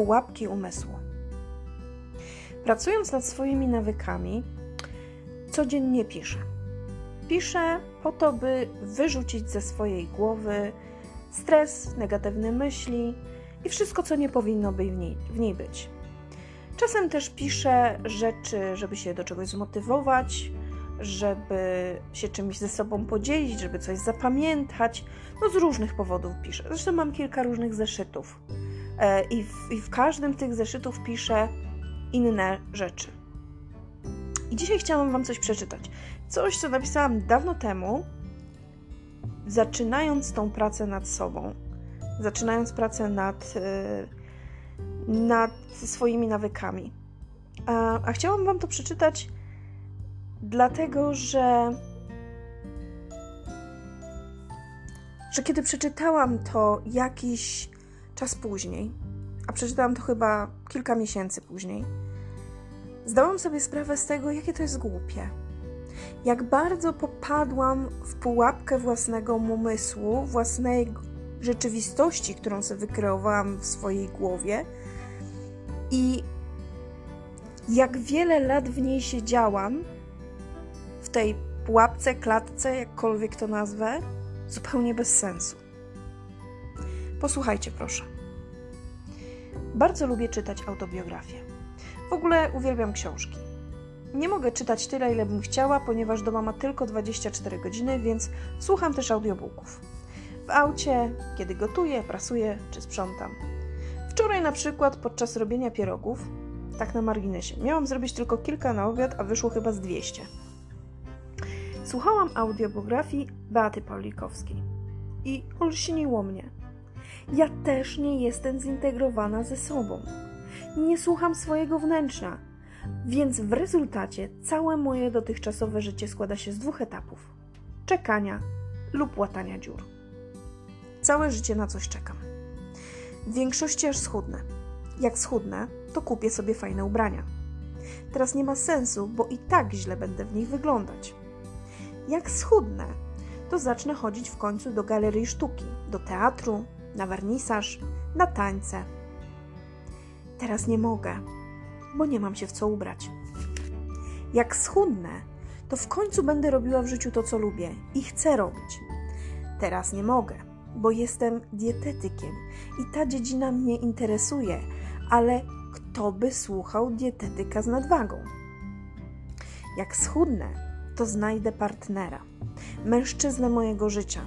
pułapki umysłu. Pracując nad swoimi nawykami, codziennie piszę. Piszę po to, by wyrzucić ze swojej głowy stres, negatywne myśli i wszystko, co nie powinno by w niej, w niej być. Czasem też piszę rzeczy, żeby się do czegoś zmotywować, żeby się czymś ze sobą podzielić, żeby coś zapamiętać. No z różnych powodów piszę. Zresztą mam kilka różnych zeszytów. E, I w, I w każdym z tych zeszytów piszę inne rzeczy. I dzisiaj chciałam Wam coś przeczytać. Coś, co napisałam dawno temu, zaczynając tą pracę nad sobą, zaczynając pracę nad, e, nad swoimi nawykami. A, a chciałam Wam to przeczytać dlatego, że że kiedy przeczytałam to jakiś czas później, a przeczytałam to chyba kilka miesięcy później, zdałam sobie sprawę z tego, jakie to jest głupie. Jak bardzo popadłam w pułapkę własnego umysłu, własnej rzeczywistości, którą sobie wykreowałam w swojej głowie i jak wiele lat w niej siedziałam, w tej pułapce, klatce, jakkolwiek to nazwę, zupełnie bez sensu. Posłuchajcie, proszę. Bardzo lubię czytać autobiografię. W ogóle uwielbiam książki. Nie mogę czytać tyle, ile bym chciała, ponieważ doma ma tylko 24 godziny, więc słucham też audiobooków. W aucie, kiedy gotuję, prasuję czy sprzątam. Wczoraj na przykład podczas robienia pierogów, tak na marginesie, miałam zrobić tylko kilka na obiad, a wyszło chyba z 200. Słuchałam audiobiografii Beaty Paulikowskiej i olśniło mnie. Ja też nie jestem zintegrowana ze sobą. Nie słucham swojego wnętrza, więc w rezultacie całe moje dotychczasowe życie składa się z dwóch etapów: czekania lub łatania dziur. Całe życie na coś czekam. W większości aż schudnę. Jak schudnę, to kupię sobie fajne ubrania. Teraz nie ma sensu, bo i tak źle będę w nich wyglądać. Jak schudnę, to zacznę chodzić w końcu do galerii sztuki, do teatru, na wernisaż, na tańce. Teraz nie mogę, bo nie mam się w co ubrać. Jak schudnę, to w końcu będę robiła w życiu to, co lubię i chcę robić. Teraz nie mogę, bo jestem dietetykiem i ta dziedzina mnie interesuje, ale kto by słuchał dietetyka z nadwagą? Jak schudnę, to znajdę partnera, mężczyznę mojego życia.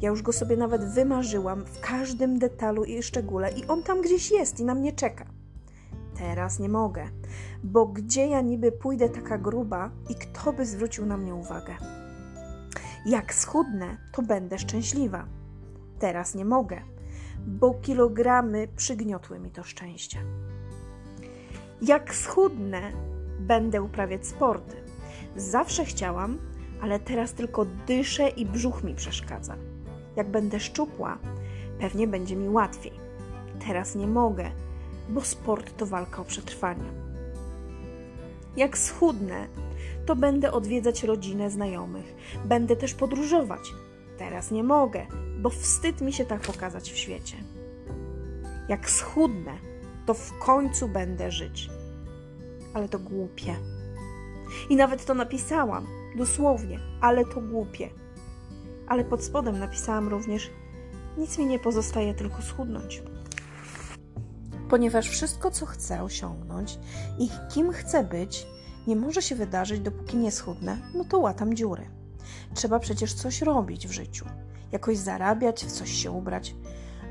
Ja już go sobie nawet wymarzyłam w każdym detalu i szczególe, i on tam gdzieś jest i na mnie czeka. Teraz nie mogę, bo gdzie ja niby pójdę taka gruba i kto by zwrócił na mnie uwagę? Jak schudnę, to będę szczęśliwa. Teraz nie mogę, bo kilogramy przygniotły mi to szczęście. Jak schudnę, będę uprawiać sporty. Zawsze chciałam, ale teraz tylko dyszę i brzuch mi przeszkadza. Jak będę szczupła, pewnie będzie mi łatwiej. Teraz nie mogę, bo sport to walka o przetrwanie. Jak schudnę, to będę odwiedzać rodzinę znajomych. Będę też podróżować. Teraz nie mogę, bo wstyd mi się tak pokazać w świecie. Jak schudnę, to w końcu będę żyć. Ale to głupie. I nawet to napisałam, dosłownie, ale to głupie. Ale pod spodem napisałam również: Nic mi nie pozostaje, tylko schudnąć. Ponieważ wszystko, co chcę osiągnąć i kim chcę być, nie może się wydarzyć, dopóki nie schudnę, no to łatam dziury. Trzeba przecież coś robić w życiu, jakoś zarabiać, w coś się ubrać.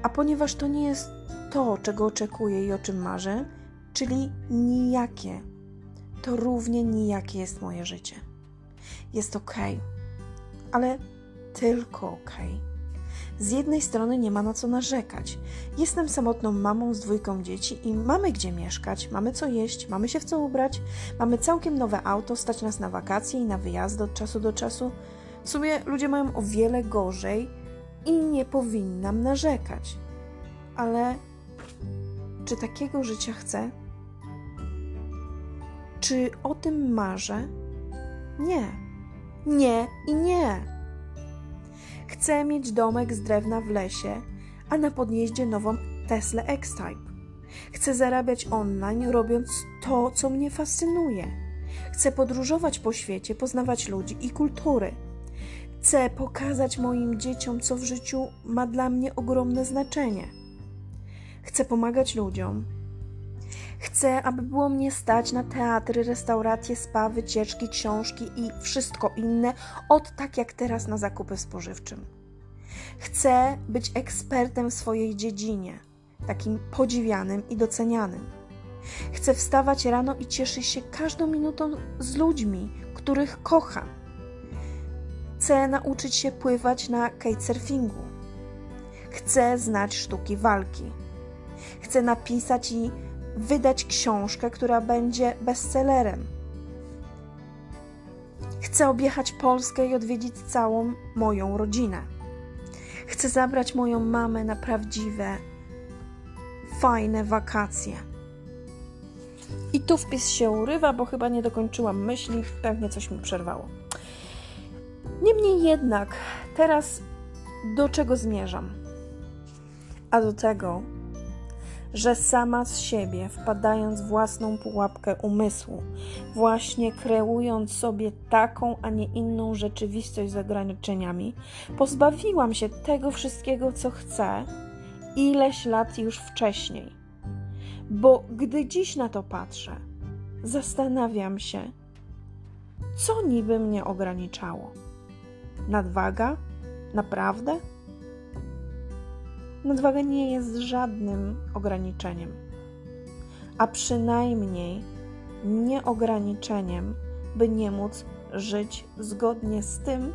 A ponieważ to nie jest to, czego oczekuję i o czym marzę, czyli nijakie to równie nijakie jest moje życie. Jest ok, ale tylko ok. Z jednej strony nie ma na co narzekać. Jestem samotną mamą z dwójką dzieci i mamy gdzie mieszkać, mamy co jeść, mamy się w co ubrać, mamy całkiem nowe auto, stać nas na wakacje i na wyjazdy od czasu do czasu. W sumie ludzie mają o wiele gorzej i nie powinnam narzekać. Ale czy takiego życia chcę? Czy o tym marzę? Nie. Nie i nie. Chcę mieć domek z drewna w lesie, a na podjeździe nową Tesla X-Type. Chcę zarabiać online, robiąc to, co mnie fascynuje. Chcę podróżować po świecie, poznawać ludzi i kultury. Chcę pokazać moim dzieciom, co w życiu ma dla mnie ogromne znaczenie. Chcę pomagać ludziom. Chcę, aby było mnie stać na teatry, restauracje, spa, wycieczki, książki i wszystko inne, od tak jak teraz na zakupy spożywczym. Chcę być ekspertem w swojej dziedzinie, takim podziwianym i docenianym. Chcę wstawać rano i cieszyć się każdą minutą z ludźmi, których kocham. Chcę nauczyć się pływać na kitesurfingu. Chcę znać sztuki walki. Chcę napisać i wydać książkę, która będzie bestsellerem. Chcę objechać Polskę i odwiedzić całą moją rodzinę. Chcę zabrać moją mamę na prawdziwe, fajne wakacje. I tu wpis się urywa, bo chyba nie dokończyłam myśli, pewnie coś mi przerwało. Niemniej jednak, teraz do czego zmierzam? A do tego, że sama z siebie, wpadając w własną pułapkę umysłu, właśnie kreując sobie taką, a nie inną rzeczywistość z ograniczeniami, pozbawiłam się tego wszystkiego, co chcę, ileś lat już wcześniej. Bo gdy dziś na to patrzę, zastanawiam się, co niby mnie ograniczało. Nadwaga? Naprawdę? Nadwaga nie jest żadnym ograniczeniem, a przynajmniej nie ograniczeniem, by nie móc żyć zgodnie z tym,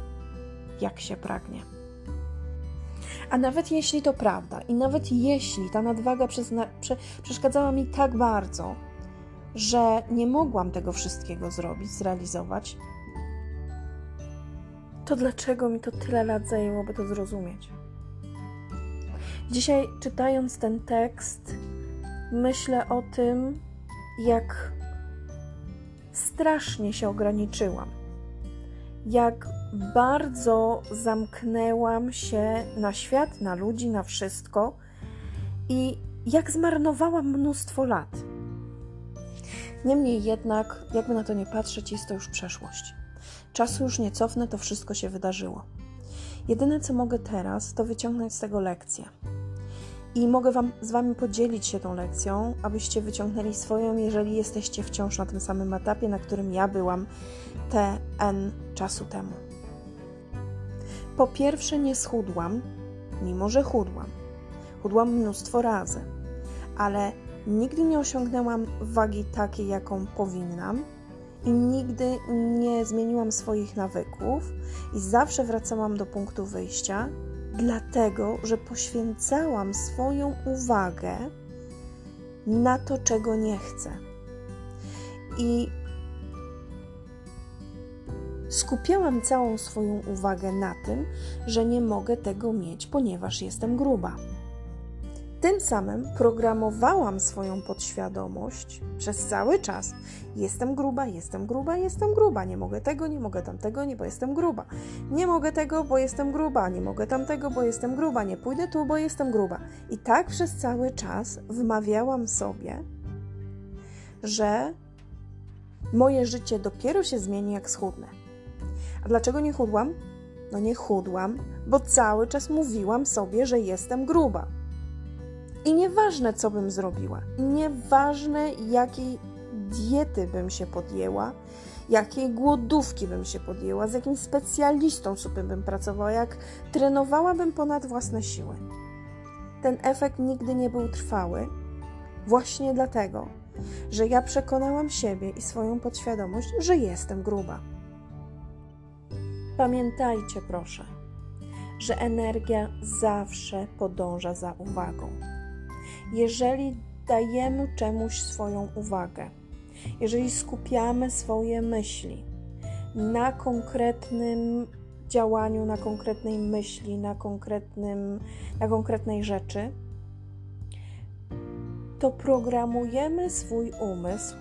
jak się pragnie. A nawet jeśli to prawda, i nawet jeśli ta nadwaga przeszkadzała mi tak bardzo, że nie mogłam tego wszystkiego zrobić, zrealizować, to dlaczego mi to tyle lat zajęło, by to zrozumieć? Dzisiaj, czytając ten tekst, myślę o tym, jak strasznie się ograniczyłam, jak bardzo zamknęłam się na świat, na ludzi, na wszystko i jak zmarnowałam mnóstwo lat. Niemniej jednak, jakby na to nie patrzeć, jest to już przeszłość. Czasu już nie cofnę, to wszystko się wydarzyło. Jedyne, co mogę teraz, to wyciągnąć z tego lekcję. I mogę wam, z Wami podzielić się tą lekcją, abyście wyciągnęli swoją, jeżeli jesteście wciąż na tym samym etapie, na którym ja byłam te N czasu temu. Po pierwsze, nie schudłam, mimo że chudłam. Chudłam mnóstwo razy, ale nigdy nie osiągnęłam wagi takiej, jaką powinnam i nigdy nie zmieniłam swoich nawyków i zawsze wracałam do punktu wyjścia, dlatego że poświęcałam swoją uwagę na to, czego nie chcę. I skupiałam całą swoją uwagę na tym, że nie mogę tego mieć, ponieważ jestem gruba. Tym samym programowałam swoją podświadomość przez cały czas. Jestem gruba, jestem gruba, jestem gruba. Nie mogę tego, nie mogę tamtego, nie, bo jestem gruba. Nie mogę tego, bo jestem gruba. Nie mogę tamtego, bo jestem gruba. Nie pójdę tu, bo jestem gruba. I tak przez cały czas wmawiałam sobie, że moje życie dopiero się zmieni, jak schudnę. A dlaczego nie chudłam? No nie chudłam, bo cały czas mówiłam sobie, że jestem gruba. I nieważne, co bym zrobiła, nieważne, jakiej diety bym się podjęła, jakiej głodówki bym się podjęła, z jakim specjalistą sobie bym pracowała, jak trenowałabym ponad własne siły. Ten efekt nigdy nie był trwały, właśnie dlatego, że ja przekonałam siebie i swoją podświadomość, że jestem gruba. Pamiętajcie, proszę, że energia zawsze podąża za uwagą jeżeli dajemy czemuś swoją uwagę, jeżeli skupiamy swoje myśli na konkretnym działaniu, na konkretnej myśli, na, konkretnym, na konkretnej rzeczy, to programujemy swój umysł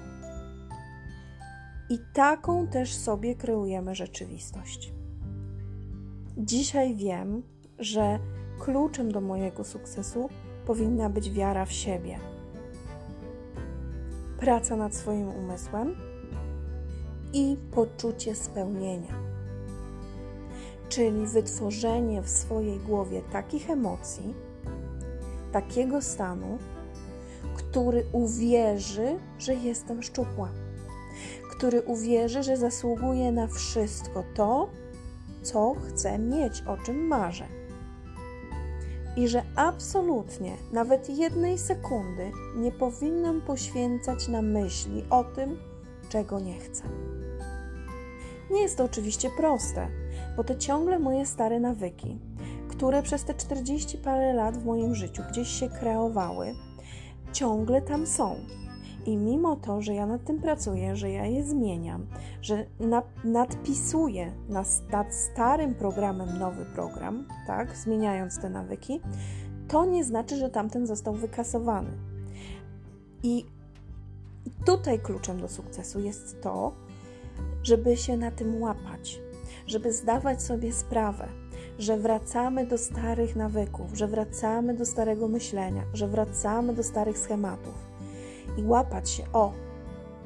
i taką też sobie kreujemy rzeczywistość. Dzisiaj wiem, że kluczem do mojego sukcesu powinna być wiara w siebie. praca nad swoim umysłem i poczucie spełnienia. Czyli wytworzenie w swojej głowie takich emocji, takiego stanu, który uwierzy, że jestem szczupła, który uwierzy, że zasługuje na wszystko to, co chcę mieć, o czym marzę. I że absolutnie nawet jednej sekundy nie powinnam poświęcać na myśli o tym, czego nie chcę. Nie jest to oczywiście proste, bo to ciągle moje stare nawyki, które przez te 40 parę lat w moim życiu gdzieś się kreowały, ciągle tam są. I mimo to, że ja nad tym pracuję, że ja je zmieniam, że na, nadpisuję nad starym programem nowy program, tak, zmieniając te nawyki, to nie znaczy, że tamten został wykasowany. I tutaj kluczem do sukcesu jest to, żeby się na tym łapać, żeby zdawać sobie sprawę, że wracamy do starych nawyków, że wracamy do starego myślenia, że wracamy do starych schematów i łapać się, o,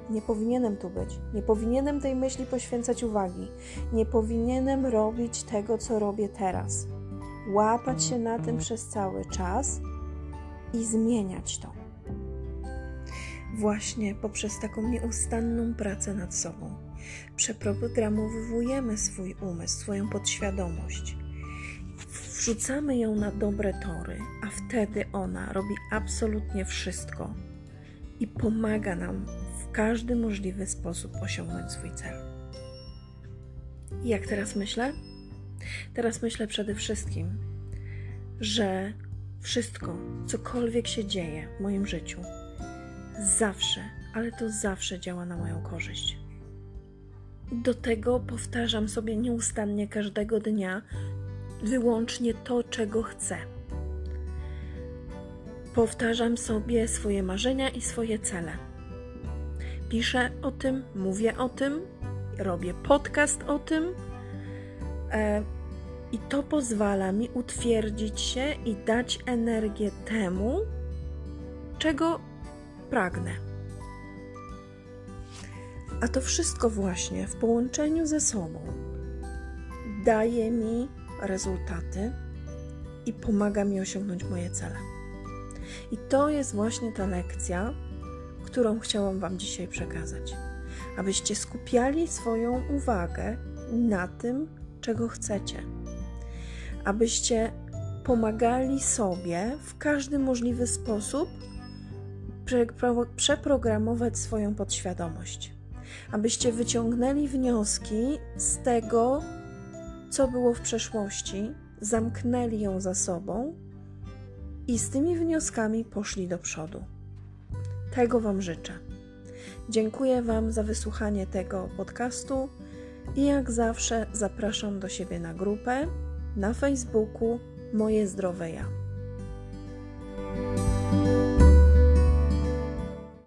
nie powinienem tu być, nie powinienem tej myśli poświęcać uwagi, nie powinienem robić tego, co robię teraz. Łapać się na tym przez cały czas i zmieniać to. Właśnie poprzez taką nieustanną pracę nad sobą przeprogramowujemy swój umysł, swoją podświadomość. Wrzucamy ją na dobre tory, a wtedy ona robi absolutnie wszystko i pomaga nam w każdy możliwy sposób osiągnąć swój cel. I jak teraz myślę? Teraz myślę przede wszystkim, że wszystko, cokolwiek się dzieje w moim życiu, zawsze, ale to zawsze działa na moją korzyść. Do tego powtarzam sobie nieustannie każdego dnia wyłącznie to, czego chcę. Powtarzam sobie swoje marzenia i swoje cele. Piszę o tym, mówię o tym, robię podcast o tym. E, I to pozwala mi utwierdzić się i dać energię temu, czego pragnę. A to wszystko właśnie w połączeniu ze sobą daje mi rezultaty i pomaga mi osiągnąć moje cele. I to jest właśnie ta lekcja, którą chciałam Wam dzisiaj przekazać. Abyście skupiali swoją uwagę na tym, czego chcecie. Abyście pomagali sobie w każdy możliwy sposób przeprogramować swoją podświadomość. Abyście wyciągnęli wnioski z tego, co było w przeszłości, zamknęli ją za sobą i z tymi wnioskami poszli do przodu. Tego Wam życzę. Dziękuję Wam za wysłuchanie tego podcastu i jak zawsze zapraszam do siebie na grupę na Facebooku Moje Zdrowe Ja.